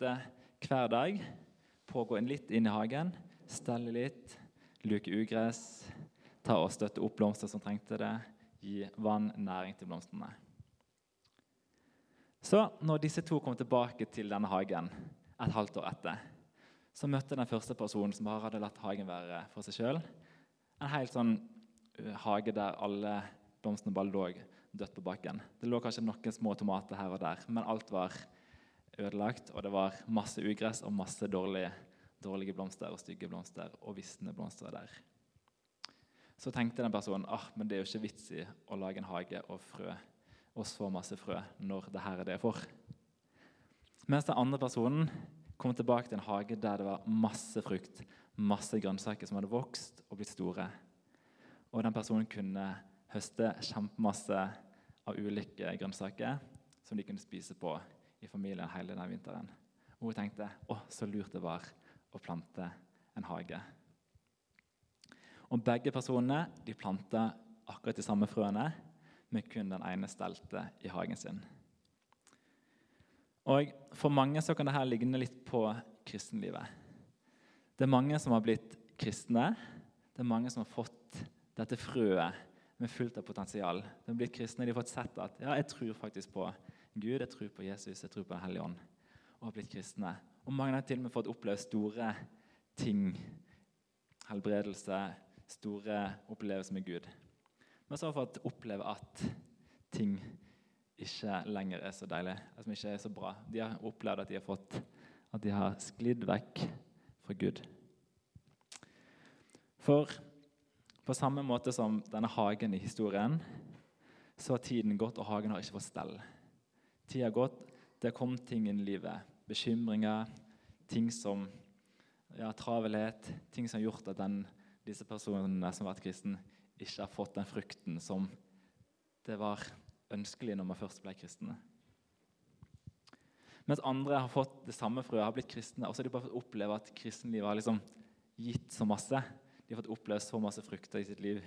hver dag. På å gå inn litt inn i hagen, stelle litt, luke ugress, ta og støtte opp blomster som trengte det, gi vann, næring til blomstene. Så når disse to kom tilbake til denne hagen et halvt år etter, så møtte den første personen som bare hadde latt hagen være for seg sjøl, en helt sånn hage der alle blomstene bare lå dødt på bakken. Det lå kanskje noen små tomater her og der, men alt var ødelagt, og det var masse ugress og masse dårlige, dårlige blomster og stygge blomster og visne blomster der. Så tenkte den personen ah, men det er jo ikke vits i å lage en hage og frø og så masse frø når det her er det jeg får. Mens den andre personen kom tilbake til en hage der det var masse frukt, masse grønnsaker som hadde vokst og blitt store. Og den personen kunne høste kjempemasse av ulike grønnsaker som de kunne spise på i familien hele denne vinteren. Og hun tenkte å, så lurt det var å plante en hage. Og Begge personene de planta akkurat de samme frøene, men kun den ene stelte i hagen sin. Og For mange så kan dette ligne litt på kristenlivet. Det er mange som har blitt kristne. Det er mange som har fått dette frøet med fullt av potensial. De har blitt kristne, de har fått sett at ja, jeg tror faktisk på Gud, jeg tror på Jesus, jeg tror på Den hellige ånd. Og har blitt kristne. Og mange har til og med fått oppleve store ting. Helbredelse, store opplevelser med Gud. Men så har de fått oppleve at ting ikke lenger er så deilig, som ikke er så bra. De har opplevd at de har fått at de har sklidd vekk fra Gud. For på samme måte som denne hagen i historien, så har tiden gått, og hagen har ikke fått stell. Tida gått, det har kommet ting i livet. Bekymringer, ting som ja, travelhet, ting som har gjort at den, disse personene som har vært kristen, ikke har fått den frukten som det var ønskelig når man først ble kristne. Mens andre har fått det samme frøet, har blitt kristne, og så har de bare fått oppleve at kristenlivet har liksom gitt så masse. De har fått oppleve så masse frukter i sitt liv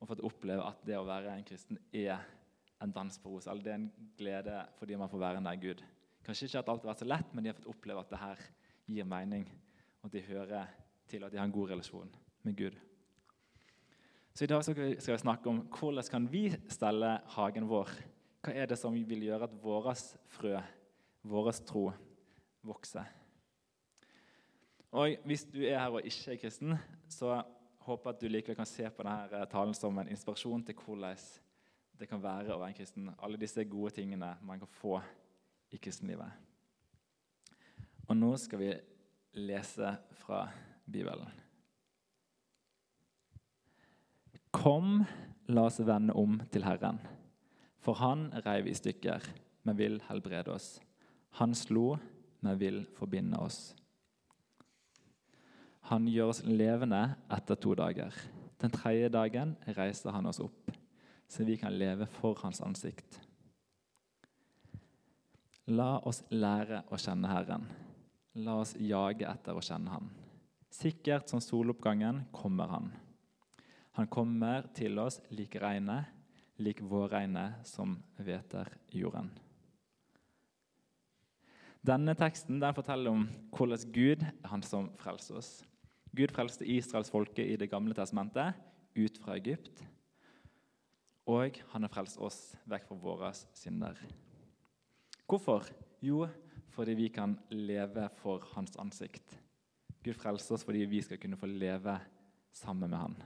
og fått oppleve at det å være en kristen er en dans på roser. Det er en glede fordi man får være nær Gud. Kanskje ikke at alt har vært så lett, men de har fått oppleve at det her gir mening, og de hører til at de har en god relasjon med Gud. Så I dag skal vi, snakke om hvordan kan vi stelle hagen vår. Hva er det som vil gjøre at våre frø, vår tro, vokser? Og Hvis du er her og ikke er kristen, så håper jeg at du likevel kan se på denne talen som en inspirasjon til hvordan det kan være å være en kristen. Alle disse gode tingene man kan få i kristenlivet. Og nå skal vi lese fra Bibelen. Kom, la oss vende om til Herren. For han reiv i stykker, men vil helbrede oss. Han slo, men vil forbinde oss. Han gjør oss levende etter to dager. Den tredje dagen reiser han oss opp, så vi kan leve for hans ansikt. La oss lære å kjenne Herren. La oss jage etter å kjenne Han. Sikkert som soloppgangen kommer Han. Han kommer til oss lik regnet, lik vårregnet som hveter jorden. Denne teksten den forteller om hvordan Gud er han som frelser oss. Gud frelste Israels folke i Det gamle testamentet ut fra Egypt. Og han har frelst oss vekk fra våre synder. Hvorfor? Jo, fordi vi kan leve for hans ansikt. Gud frelser oss fordi vi skal kunne få leve sammen med han.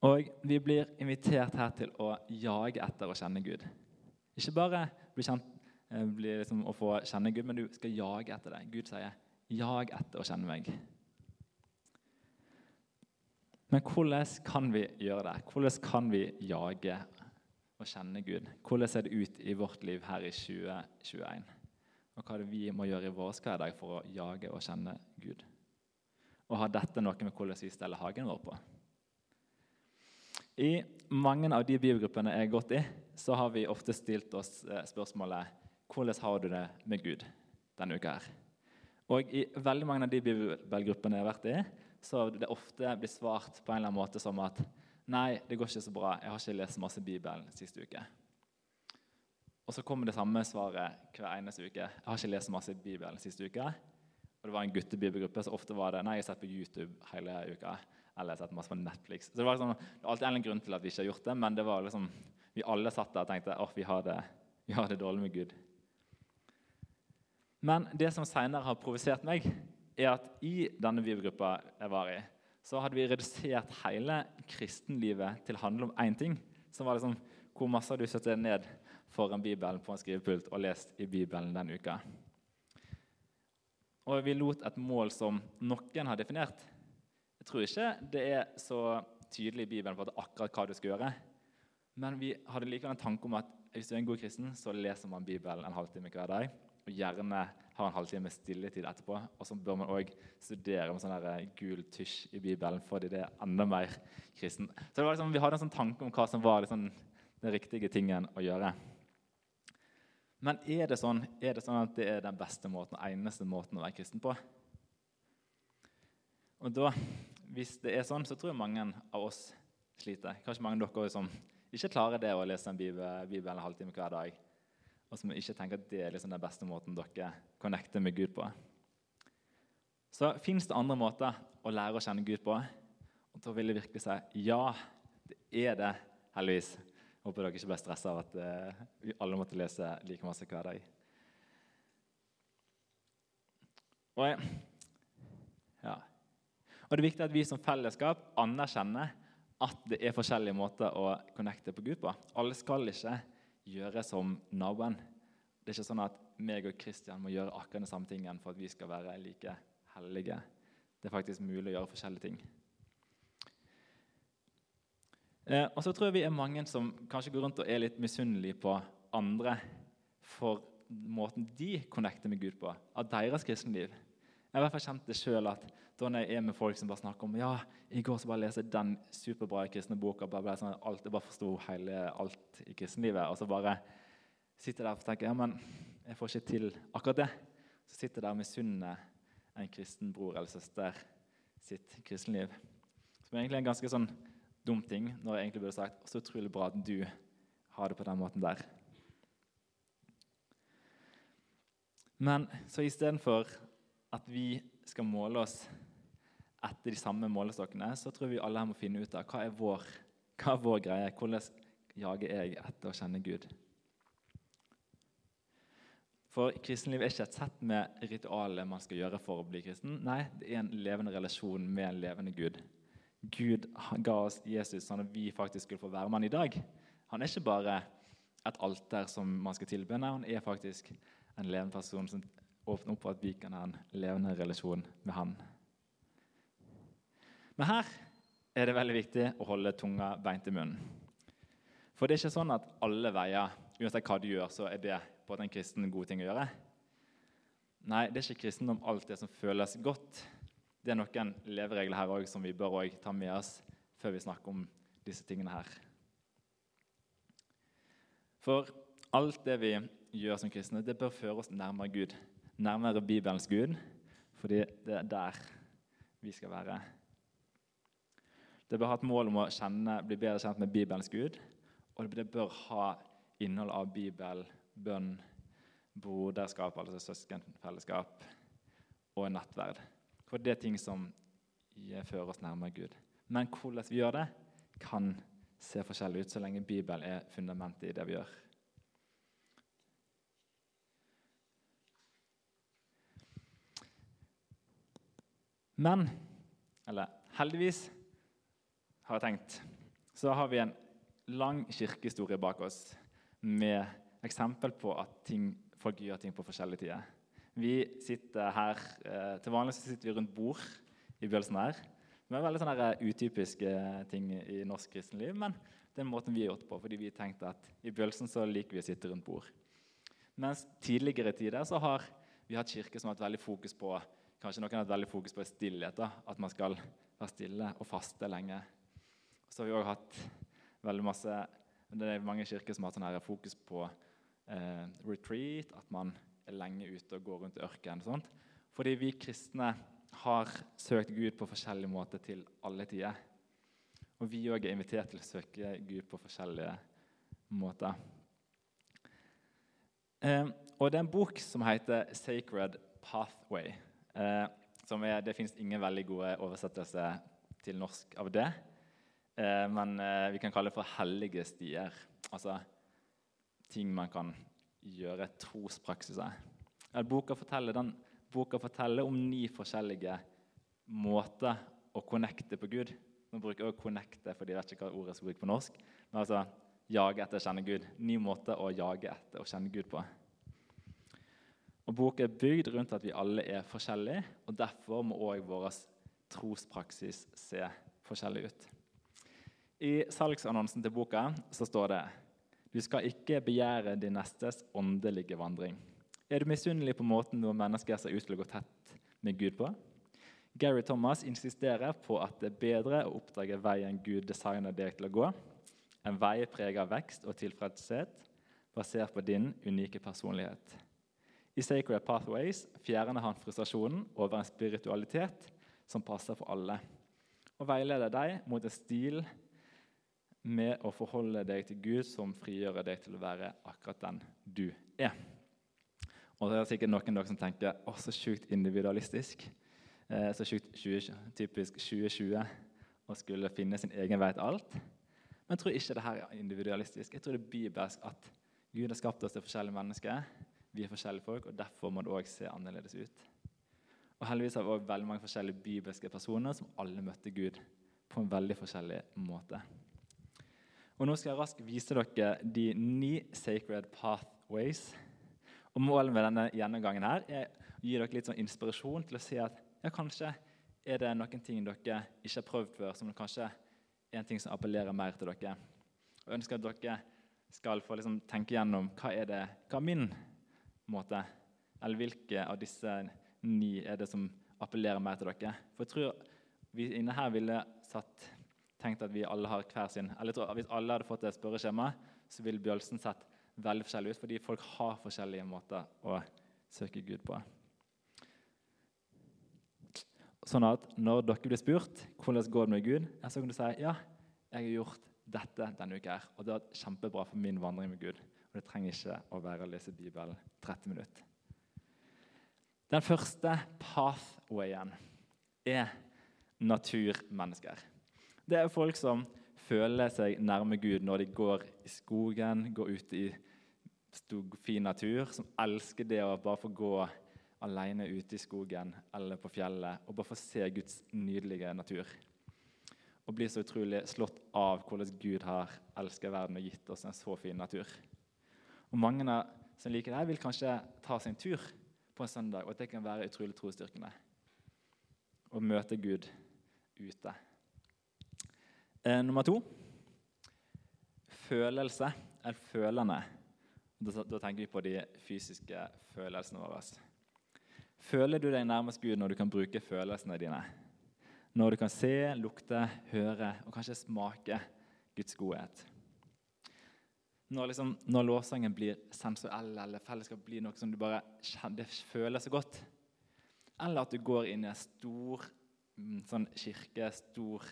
Og vi blir invitert her til å jage etter å kjenne Gud. Ikke bare bli kjent, eh, bli liksom å få kjenne Gud, men du skal jage etter det. Gud sier Jag etter å kjenne meg. Men hvordan kan vi gjøre det? Hvordan kan vi jage og kjenne Gud? Hvordan ser det ut i vårt liv her i 2021? Og hva er det vi må gjøre i vår hverdag for å jage og kjenne Gud? Og har dette noe med hvordan vi steller hagen vår på? I mange av de biogruppene jeg har gått i, så har vi ofte stilt oss eh, spørsmålet hvordan har du det med Gud denne uka her? Og I veldig mange av de bibelgruppene jeg har vært i, så det ofte blir svart på en eller annen måte som at nei, det går ikke så bra, jeg har ikke lest masse Bibelen siste uke. Og så kommer det samme svaret hver eneste uke. Jeg har ikke lest masse Bibelen siste uke. Og det var en guttebibelgruppe, så ofte var det nei, jeg har sett på YouTube hele uka. Eller jeg har sett masse på Netflix. Så det var liksom, det var alltid en grunn til at vi ikke har gjort det, men det var liksom, vi alle satt der og tenkte at vi, har det, vi har det dårlig med Gud. Men det som senere har provosert meg, er at i denne bibelgruppa jeg var i, så hadde vi redusert hele kristenlivet til å handle om én ting. Som var liksom hvor masse har du satt deg ned foran Bibelen på en skrivepult og lest i Bibelen den uka. Og vi lot et mål som noen har definert. Jeg tror ikke det er så tydelig i Bibelen på at akkurat hva du skal gjøre. Men vi hadde likevel en tanke om at hvis du er en god kristen, så leser man Bibelen en halvtime hver dag. Og gjerne har en halvtime stilletid etterpå. Og så bør man òg studere med sånn der gul tysj i Bibelen fordi det er enda mer kristen. Så liksom, Vi hadde en sånn tanke om hva som var liksom, den riktige tingen å gjøre. Men er det, sånn, er det sånn at det er den beste måten, og eneste måten å være kristen på? Og da, Hvis det er sånn, så tror jeg mange av oss sliter. Kanskje mange av dere som ikke klarer det å lese en bibel, bibel en halvtime hver dag. Og som ikke tenker at det er liksom den beste måten dere connecter med Gud på. Så fins det andre måter å lære å kjenne Gud på. Og da vil jeg virkelig si ja, det er det, heldigvis. Håper dere ikke ble stressa av at uh, vi alle måtte lese like masse hver dag. Og, ja. og det er viktig at vi som fellesskap anerkjenner at det er forskjellige måter å connecte på Gud på. Alle skal ikke gjøre som naboen. Det er ikke sånn at meg og Kristian må gjøre akkurat den samme tingen for at vi skal være like hellige. Det er faktisk mulig å gjøre forskjellige ting. Eh, og så tror jeg vi er mange som kanskje går rundt og er litt misunnelige på andre for måten de connecter med Gud på, av deres kristenliv. Jeg har i kjent det sjøl at da når jeg er med folk som bare snakker om ja, i går så bare leste jeg den superbra kristne boka, bare ble sånn, alt, jeg bare forsto alt i kristenlivet, og så bare sitter jeg der og tenker ja, men jeg får ikke til akkurat det. Så sitter jeg der og misunner en kristen bror eller søster sitt kristenliv. Som egentlig er en ganske sånn dum ting når jeg egentlig burde sagt så utrolig bra at du har det på den måten der. Men så istedenfor at vi skal måle oss etter de samme målestokkene, så tror vi alle her må finne ut av hva er vår, hva er vår greie. Hvordan jager jeg etter å kjenne Gud? For kristenliv er ikke et sett med ritualer man skal gjøre for å bli kristen. Nei, det er en levende relasjon med en levende Gud. Gud ga oss Jesus sånn at vi faktisk skulle få være med han i dag. Han er ikke bare et alter som man skal tilbe. Nei, han er faktisk en levende person som åpner opp for at vi kan ha en levende relasjon med han. Men her er det veldig viktig å holde tunga beint i munnen. For det er ikke sånn at alle veier, uansett hva du gjør, så er det på en kristen god ting å gjøre. Nei, det er ikke kristendom alt det som føles godt det er noen leveregler her også, som vi bør ta med oss før vi snakker om disse tingene her. For alt det vi gjør som kristne, det bør føre oss nærmere Gud. Nærmere Bibelens Gud, fordi det er der vi skal være. Det bør ha et mål om å kjenne, bli bedre kjent med Bibelens Gud. Og det bør ha innhold av Bibel, bønn, broderskap, altså søskenfellesskap, og nettverd. For det er ting som fører oss nærmere Gud. Men hvordan vi gjør det, kan se forskjellig ut så lenge Bibelen er fundamentet i det vi gjør. Men eller heldigvis, har jeg tenkt, så har vi en lang kirkehistorie bak oss med eksempel på at ting, folk gjør ting på forskjellige tider. Vi sitter her, eh, Til vanlig så sitter vi rundt bord i begynnelsen her. Det er veldig sånne utypiske ting i norsk kristenliv, men det er måten vi har gjort på. fordi vi tenkte at i begynnelsen så liker vi å sitte rundt bord. Mens tidligere tider så har vi hatt kirke som har hatt veldig fokus på kanskje noen har veldig fokus på stillhet. da, At man skal være stille og faste lenge. Så har vi òg hatt veldig masse Det er mange kirker som har hatt sånn fokus på eh, retreat. At man er lenge ute og går rundt i ørkenen. Sånt. Fordi vi kristne har søkt Gud på forskjellige måter til alle tider. Og vi òg er invitert til å søke Gud på forskjellige måter. Eh, og det er en bok som heter 'Sacred Pathway'. Eh, er, det fins ingen veldig gode oversettelser til norsk av det. Eh, men eh, vi kan kalle det for 'hellige stier'. Altså ting man kan gjøre trospraksiser. Boka boka forteller om ni forskjellige måter å connecte på Gud. Nå bruker også 'connecte' fordi de vet ikke hva ordet skal bruke på norsk. Men altså jage etter å kjenne Gud. Ni måter å jage etter å kjenne Gud på. Og Boka er bygd rundt at vi alle er forskjellige, og derfor må òg vår trospraksis se forskjellig ut. I salgsannonsen til boka så står det du skal ikke begjære din nestes åndelige vandring. Er du misunnelig på måten noen mennesker ser ut til å gå tett med Gud på? Gary Thomas insisterer på at det er bedre å oppdage veien Gud designer deg til å gå, en vei preget av vekst og tilfredshet, basert på din unike personlighet. I Sacred Pathways fjerner han frustrasjonen over en spiritualitet som passer for alle, og veileder deg mot en stil med å forholde deg til Gud som frigjør deg til å være akkurat den du er. Og det er sikkert noen av dere som tenker å, så sjukt individualistisk. Eh, så sjukt 20, typisk 2020 å skulle finne sin egen vei til alt. Men jeg tror ikke det her er individualistisk. Jeg tror det er bibelsk at Gud har skapt oss til forskjellige mennesker. Vi er forskjellige folk, og derfor må det òg se annerledes ut. Og Heldigvis har vi også veldig mange forskjellige bibelske personer som alle møtte Gud på en veldig forskjellig måte. Og Nå skal jeg raskt vise dere de ni sacred pathways. Og Målet med denne gjennomgangen her er å gi dere litt sånn inspirasjon til å si at ja, kanskje er det noen ting dere ikke har prøvd før, som kanskje er en ting som appellerer mer til dere. Og ønsker at dere skal få liksom tenke gjennom hva er det, hva er min måte, eller hvilke av disse ni er det som appellerer mer til dere. For jeg tror vi inne her ville satt, tenkt at vi alle har hver sin eller jeg tror Hvis alle hadde fått et spørreskjema, så ville Bjølsen sett veldig forskjellig ut, fordi folk har forskjellige måter å søke Gud på. Sånn at når dere blir spurt hvordan går det med Gud, så kan du si ja, jeg har gjort dette denne uka. her, Og det er kjempebra for min vandring med Gud. Og det trenger ikke å være å lese Bibelen 30 minutter. Den første pathwayen er naturmennesker. Det er folk som føler seg nærme Gud når de går i skogen, går ute i fin natur, som elsker det å bare få gå alene ute i skogen eller på fjellet og bare få se Guds nydelige natur. Og bli så utrolig slått av hvordan Gud har elsket verden og gitt oss en så fin natur. Og Mange som liker det, vil kanskje ta seg en tur på en søndag, og at det kan være utrolig trosstyrkende å møte Gud ute. Eh, nummer to følelse, eller følende. Da, da tenker vi på de fysiske følelsene våre. Føler du deg nærmest Gud når du kan bruke følelsene dine? Når du kan se, lukte, høre og kanskje smake Guds godhet? Når, liksom, når lovsangen blir sensuell, eller fellesskap blir noe som du bare det føles så godt. Eller at du går inn i en stor mm, sånn kirke, stor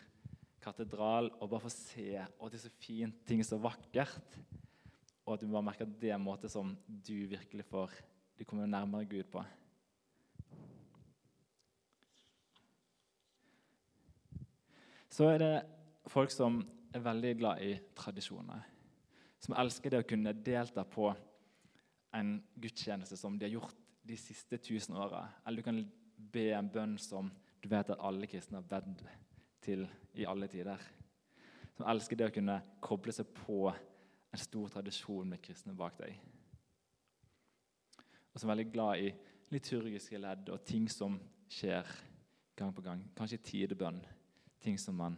katedral, og bare får se og det er så fint, ting er så vakkert. Og at du bare merker at det er en måte som du virkelig får Du kommer nærmere Gud på. Så er det folk som er veldig glad i tradisjoner som elsker det å kunne delta på en gudstjeneste som de har gjort de siste tusen åra. Eller du kan be en bønn som du vet at alle kristne har bedt til i alle tider. Som elsker det å kunne koble seg på en stor tradisjon med kristne bak deg. Og som er veldig glad i liturgiske ledd og ting som skjer gang på gang. Kanskje tidebønn. Ting som man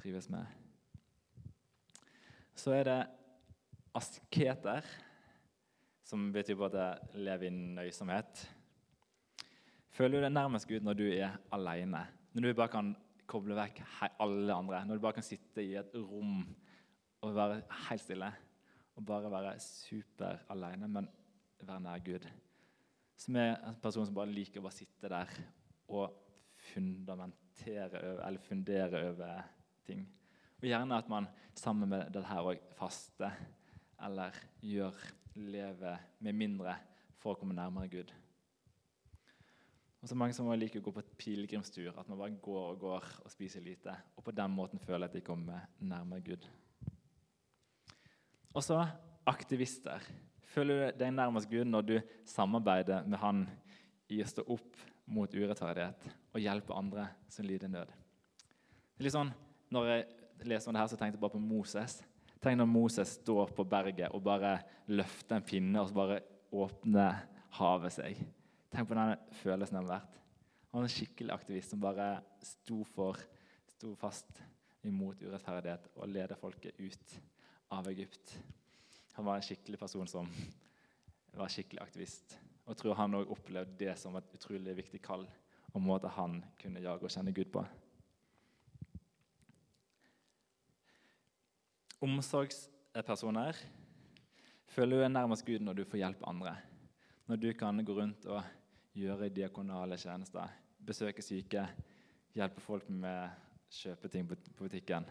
trives med. Så er det asketer, som betyr både leve i nøysomhet. Føler du deg nærmest Gud når du er alene? Når du bare kan koble vekk alle andre? Når du bare kan sitte i et rom og være helt stille? Og bare være super alene, men være nær Gud? Som er en person som bare liker å bare sitte der og fundamentere over, eller fundere over ting. Og gjerne at man sammen med dette òg faster eller gjør, livet med mindre for å komme nærmere Gud. Og så mange som liker å gå på et pilegrimstur, at man bare går og går og spiser lite. Og på den måten føler at de kommer nærmere Gud. Og så aktivister. Føler du deg nærmest Gud når du samarbeider med Han i å stå opp mot urettferdighet og hjelpe andre som lider nød? Det er litt sånn, når jeg leser om det her, så tenkte jeg bare på Moses. Tenk når Moses står på berget og bare løfter en pinne, og så bare åpner havet seg. Tenk på den følelsen han har vært. Han var en skikkelig aktivist som bare sto, for, sto fast imot urettferdighet og leder folket ut av Egypt. Han var en skikkelig person som var skikkelig aktivist. Og jeg tror han òg opplevde det som et utrolig viktig kall og måte han kunne jage og kjenne Gud på. Omsorgspersoner føler du er nærmest Gud når du får hjelpe andre. Når du kan gå rundt og gjøre diakonale tjenester, besøke syke, hjelpe folk med kjøpe ting på butikken.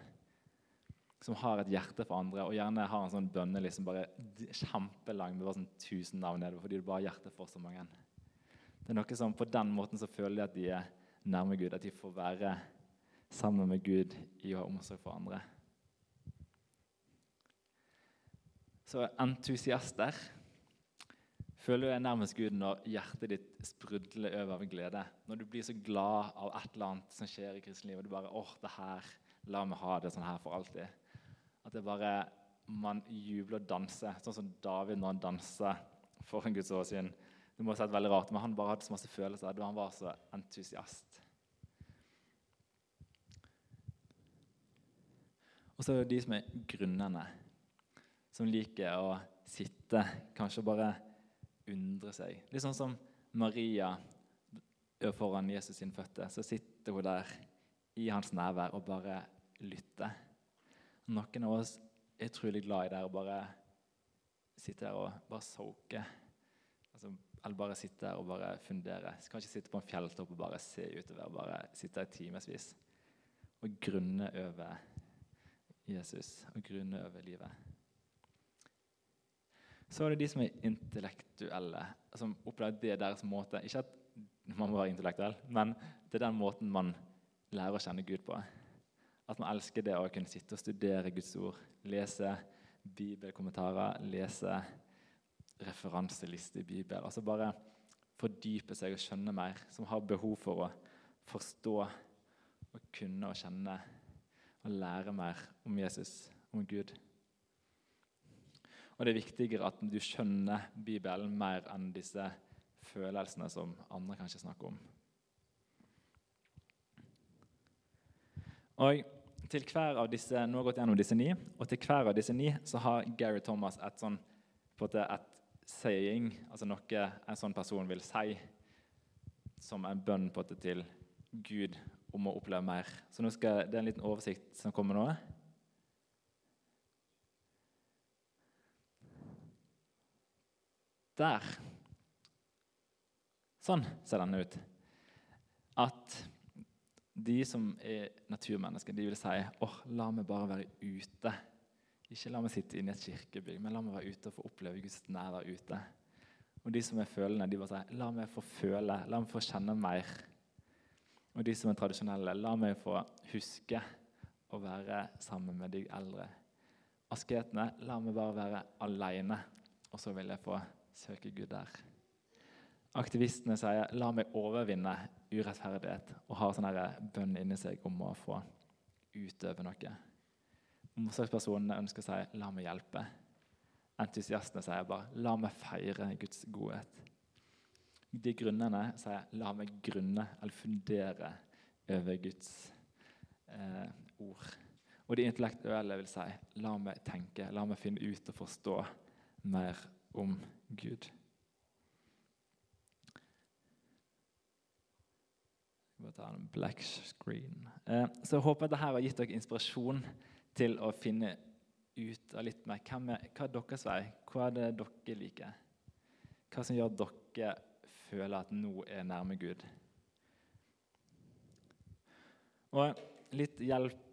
Som har et hjerte for andre, og gjerne har en sånn bønneliste bare kjempelang med bare sånn tusen navn nedover, fordi du bare har hjerte for så mange. Det er noe som På den måten så føler de at de er nærme Gud, at de får være sammen med Gud i å ha omsorg for andre. Så entusiaster Føler du deg nærmest Gud når hjertet ditt sprudler over av glede? Når du blir så glad av et eller annet som skjer i kristenlivet, du bare åh, det her, La meg ha det sånn her for alltid. At det bare man jubler og danser, sånn som David når han danser foran Guds åsyn. Det må ha sett veldig rart, men han bare hadde så masse følelser han var så entusiast. Og så er det de som er grunnene som liker å sitte, kanskje bare undre seg. Litt sånn som Maria foran Jesus sin føtte. Så sitter hun der i hans nærvær og bare lytter. Noen av oss er utrolig glad i det å bare sitte der og bare soke. Altså, eller bare sitte der og bare fundere. Skal ikke sitte på en fjelltopp og bare se utover. Bare sitte i timevis og grunne over Jesus og grunne over livet. Så er det de som er intellektuelle, som opplever at det er deres måte. Ikke at man må være intellektuell, men det er den måten man lærer å kjenne Gud på. At man elsker det å kunne sitte og studere Guds ord, lese bibelkommentarer, lese referanselister i Bibelen. Altså bare fordype seg og skjønne mer. Som har behov for å forstå og kunne og kjenne og lære mer om Jesus, om Gud. Og det er viktigere at du skjønner Bibelen mer enn disse følelsene som andre kanskje snakker om. Og til hver av disse, Nå har jeg gått gjennom disse ni, og til hver av disse ni så har Gary Thomas et sånn på en måte et saying, altså noe en sånn person vil si som en bønn på en måte til Gud om å oppleve mer. Så nå skal, Det er en liten oversikt som kommer nå. Der. Sånn ser denne ut. At de som er naturmennesker, de vil si åh, la meg bare være ute. Ikke la meg sitte inne i et kirkebygg, men la meg være ute og få oppleve Guds nærvær ute. Og de som er følende, de bare sier la meg få føle, la meg få kjenne mer. Og de som er tradisjonelle, la meg få huske å være sammen med de eldre. Asketene, la meg bare være aleine, og så vil jeg få søker Gud der. Aktivistene sier 'la meg overvinne urettferdighet' og har sånn bønn inni seg om å få utøve noe. Omsorgspersonene ønsker å si 'la meg hjelpe'. Entusiastene sier bare 'la meg feire Guds godhet'. De grunnene sier 'la meg grunne eller fundere over Guds eh, ord'. Og de intellektuelle vil si 'la meg tenke, la meg finne ut og forstå mer om Gud. Jeg må ta en black screen. Eh, så jeg håper dette har gitt dere inspirasjon til å finne ut av litt mer hva, er, hva er deres vei. Hva er det dere liker? Hva som gjør at dere føler at nå er nærme Gud? Og litt hjelp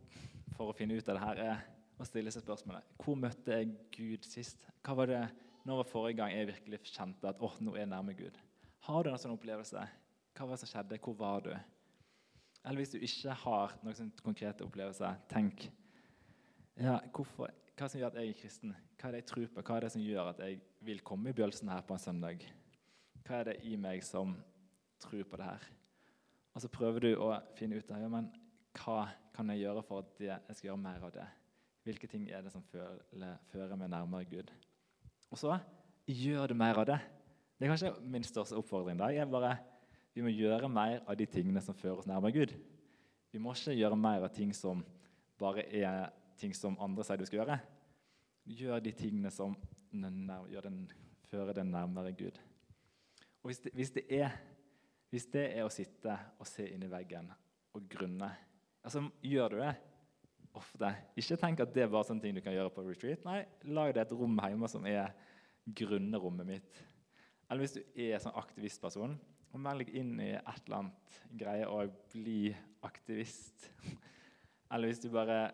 for å finne ut av det her er å stille seg spørsmålet hvor møtte jeg Gud sist? Hva var det, Når var forrige gang jeg virkelig kjente at åh, nå er jeg nærme Gud? Har du en sånn opplevelse? Hva var det som skjedde? Hvor var du? Eller hvis du ikke har noen sånn konkrete opplevelser, tenk ja, hvorfor, hva som gjør at jeg er kristen? Hva er det jeg tror på? Hva er det som gjør at jeg vil komme i Bjølsen her på en søndag? Hva er det i meg som tror på det her? Og så prøver du å finne ut av ja, men hva kan jeg gjøre for at jeg skal gjøre mer av det. Hvilke ting er det som fører, fører meg nærmere Gud? Og så gjør du mer av det. Det er kanskje min største oppfordring. da. Jeg bare, vi må gjøre mer av de tingene som fører oss nærmere Gud. Vi må ikke gjøre mer av ting som bare er ting som andre sier du skal gjøre. Gjør de tingene som den, fører den nærmere Gud. Og hvis det, hvis det, er, hvis det er å sitte og se inn i veggen og grunne altså, Gjør du det ofte? Ikke tenk at det er bare sånne ting du kan gjøre på retreat. Nei, lag deg et rom hjemme som er grunnerommet mitt. Eller hvis du er sånn aktivistperson, og meld deg inn i et eller annet greie og bli aktivist. Eller hvis du bare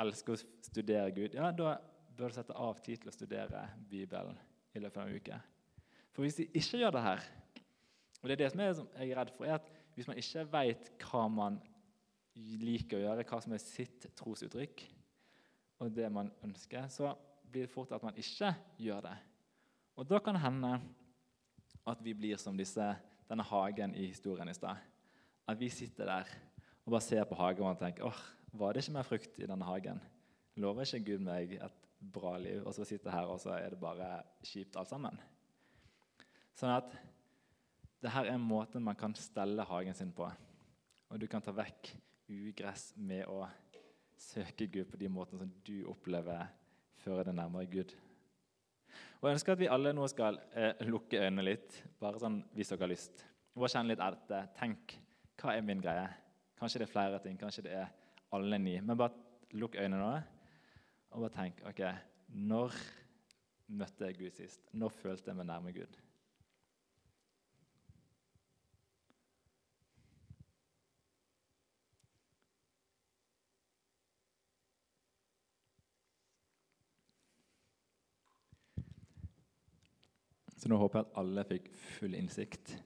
elsker å studere Gud, ja, da bør du sette av tid til å studere Bibelen i løpet av en uke. For hvis de ikke gjør det her, og det er det som jeg er redd for, er at hvis man ikke vet hva man liker å gjøre, hva som er sitt trosuttrykk, og det man ønsker, så blir det fort at man ikke gjør det. Og da kan det hende at vi blir som disse, denne hagen i historien i stad. At vi sitter der og bare ser på hagen og tenker åh, var det ikke mer frukt i denne hagen? Lover ikke Gud meg et bra liv? Og så sitter jeg her, og så er det bare kjipt alt sammen. Sånn at det her er måten man kan stelle hagen sin på. Og du kan ta vekk ugress med å søke Gud på de måtene som du opplever fører deg nærmere Gud. Og Jeg ønsker at vi alle nå skal eh, lukke øynene litt, bare sånn hvis dere har lyst. Og kjenne litt etter. Tenk hva er min greie? Kanskje det er flere ting, kanskje det er alle ni. Men bare lukk øynene nå og bare tenk ok, Når møtte jeg Gud sist? Når følte jeg meg nærme Gud? Så nå håper jeg at alle fikk full innsikt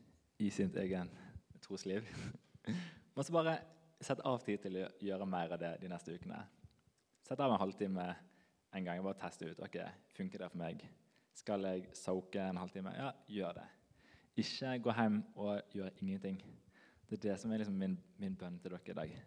i sitt egen trosliv. Men så bare sett av tid til å gjøre mer av det de neste ukene. Sett av en halvtime en gang og bare teste ut. ok, Funker det for meg? Skal jeg soake en halvtime? Ja, gjør det. Ikke gå hjem og gjør ingenting. Det er det som er liksom min, min bønn til dere i dag.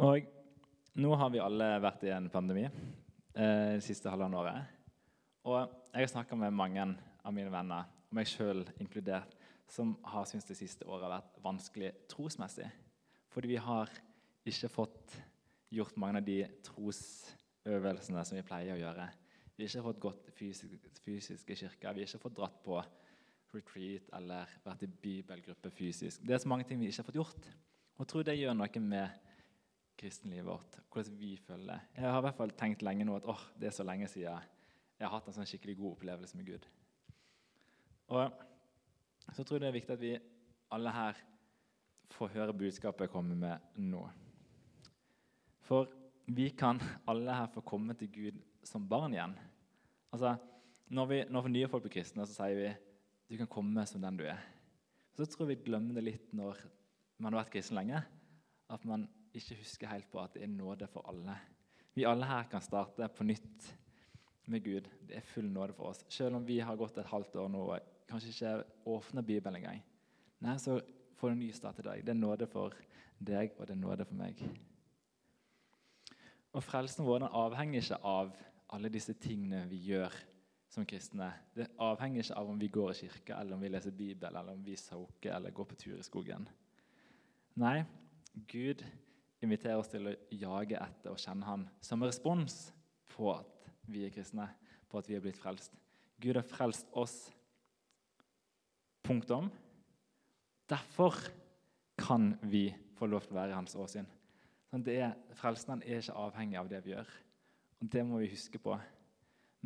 Og nå har vi alle vært i en pandemi eh, det siste halvannet året. Og jeg har snakka med mange av mine venner, og meg sjøl inkludert, som har syntes det siste året har vært vanskelig trosmessig. Fordi vi har ikke fått gjort mange av de trosøvelsene som vi pleier å gjøre. Vi har ikke fått gått fysisk, i kirka, vi har ikke fått dratt på retreat eller vært i bibelgruppe fysisk. Det er så mange ting vi ikke har fått gjort. Og jeg tror det gjør noe med kristenlivet vårt. Hvordan vi føler det. Jeg har i hvert fall tenkt lenge nå at oh, det er så lenge siden jeg har hatt en sånn skikkelig god opplevelse med Gud. Og så tror jeg det er viktig at vi alle her får høre budskapet jeg kommer med nå. For vi kan alle her få komme til Gud som barn igjen. Altså, Når, vi, når nye folk blir kristne, så sier vi du kan komme som den du er. Så tror jeg vi glemmer det litt når man har vært kristen lenge. At man ikke husker helt på at det er nåde for alle. Vi alle her kan starte på nytt med Gud. Det er full nåde for oss. Selv om vi har gått et halvt år nå og kanskje ikke åpner Bibelen engang. Nei, så får du en ny start i dag. Det er nåde for deg, og det er nåde for meg. Og Frelsen vår den avhenger ikke av alle disse tingene vi gjør som kristne. Det avhenger ikke av om vi går i kirke, eller om vi leser Bibelen, eller om vi soker eller går på tur i skogen. Nei, Gud inviterer oss til å jage etter og kjenne Han som respons på at vi er kristne, på at vi er blitt frelst. Gud har frelst oss. Punktum. Derfor kan vi få lov til å være i hans åsyn. Sånn, er, frelsen er ikke avhengig av det vi gjør. Og Det må vi huske på.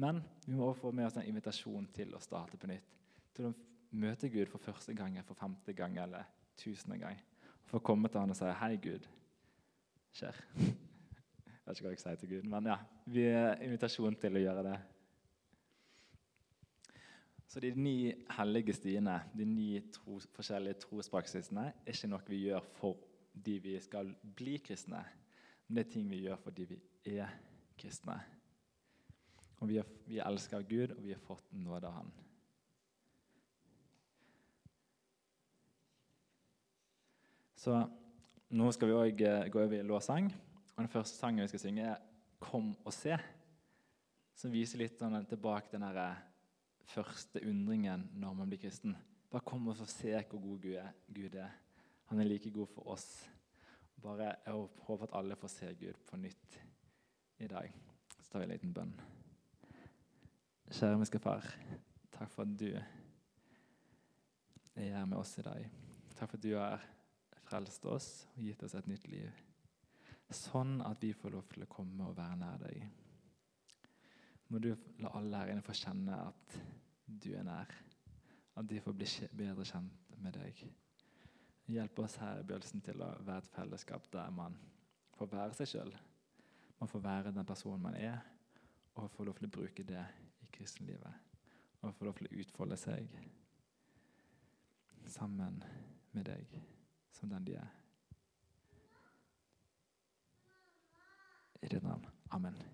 Men vi må også få med oss en invitasjon til å starte på nytt. Til å møte Gud for første gang, for femte gang eller tusende gang. For å komme til han og si 'Hei, Gud'. Skjer. Jeg vet ikke hva jeg sier til Gud, men ja, vi er invitasjon til å gjøre det. Så de ni hellige stiene, de ni tro, forskjellige trospraksisene, er ikke noe vi gjør fordi vi skal bli kristne, men det er ting vi gjør fordi vi er kristne. Og vi, er, vi elsker Gud, og vi har fått nåde av Han. Så nå skal vi òg eh, gå over i låtsang. Og Den første sangen vi skal synge, er 'Kom og se', som viser litt den, tilbake den eh, første undringen når man blir kristen. Bare kom og se hvor god Gud er. Er. Han er like god for oss. Bare Jeg håper at alle får se Gud på nytt i dag. Så tar vi en liten bønn. Kjære himmelske Far, takk for at du er her med oss i dag. Takk for at du har frelst oss og gitt oss et nytt liv. Sånn at vi får lov til å komme og være nær deg. Må du la alle her inne få kjenne at du er nær. At de får bli bedre kjent med deg. Hjelp oss her i begynnelsen til å være et fellesskap der man får være seg sjøl. Man får være den personen man er, og får lov til å bruke det i kristenlivet. Og får lov til å utfolde seg sammen med deg som den de er. I ditt navn. Amen.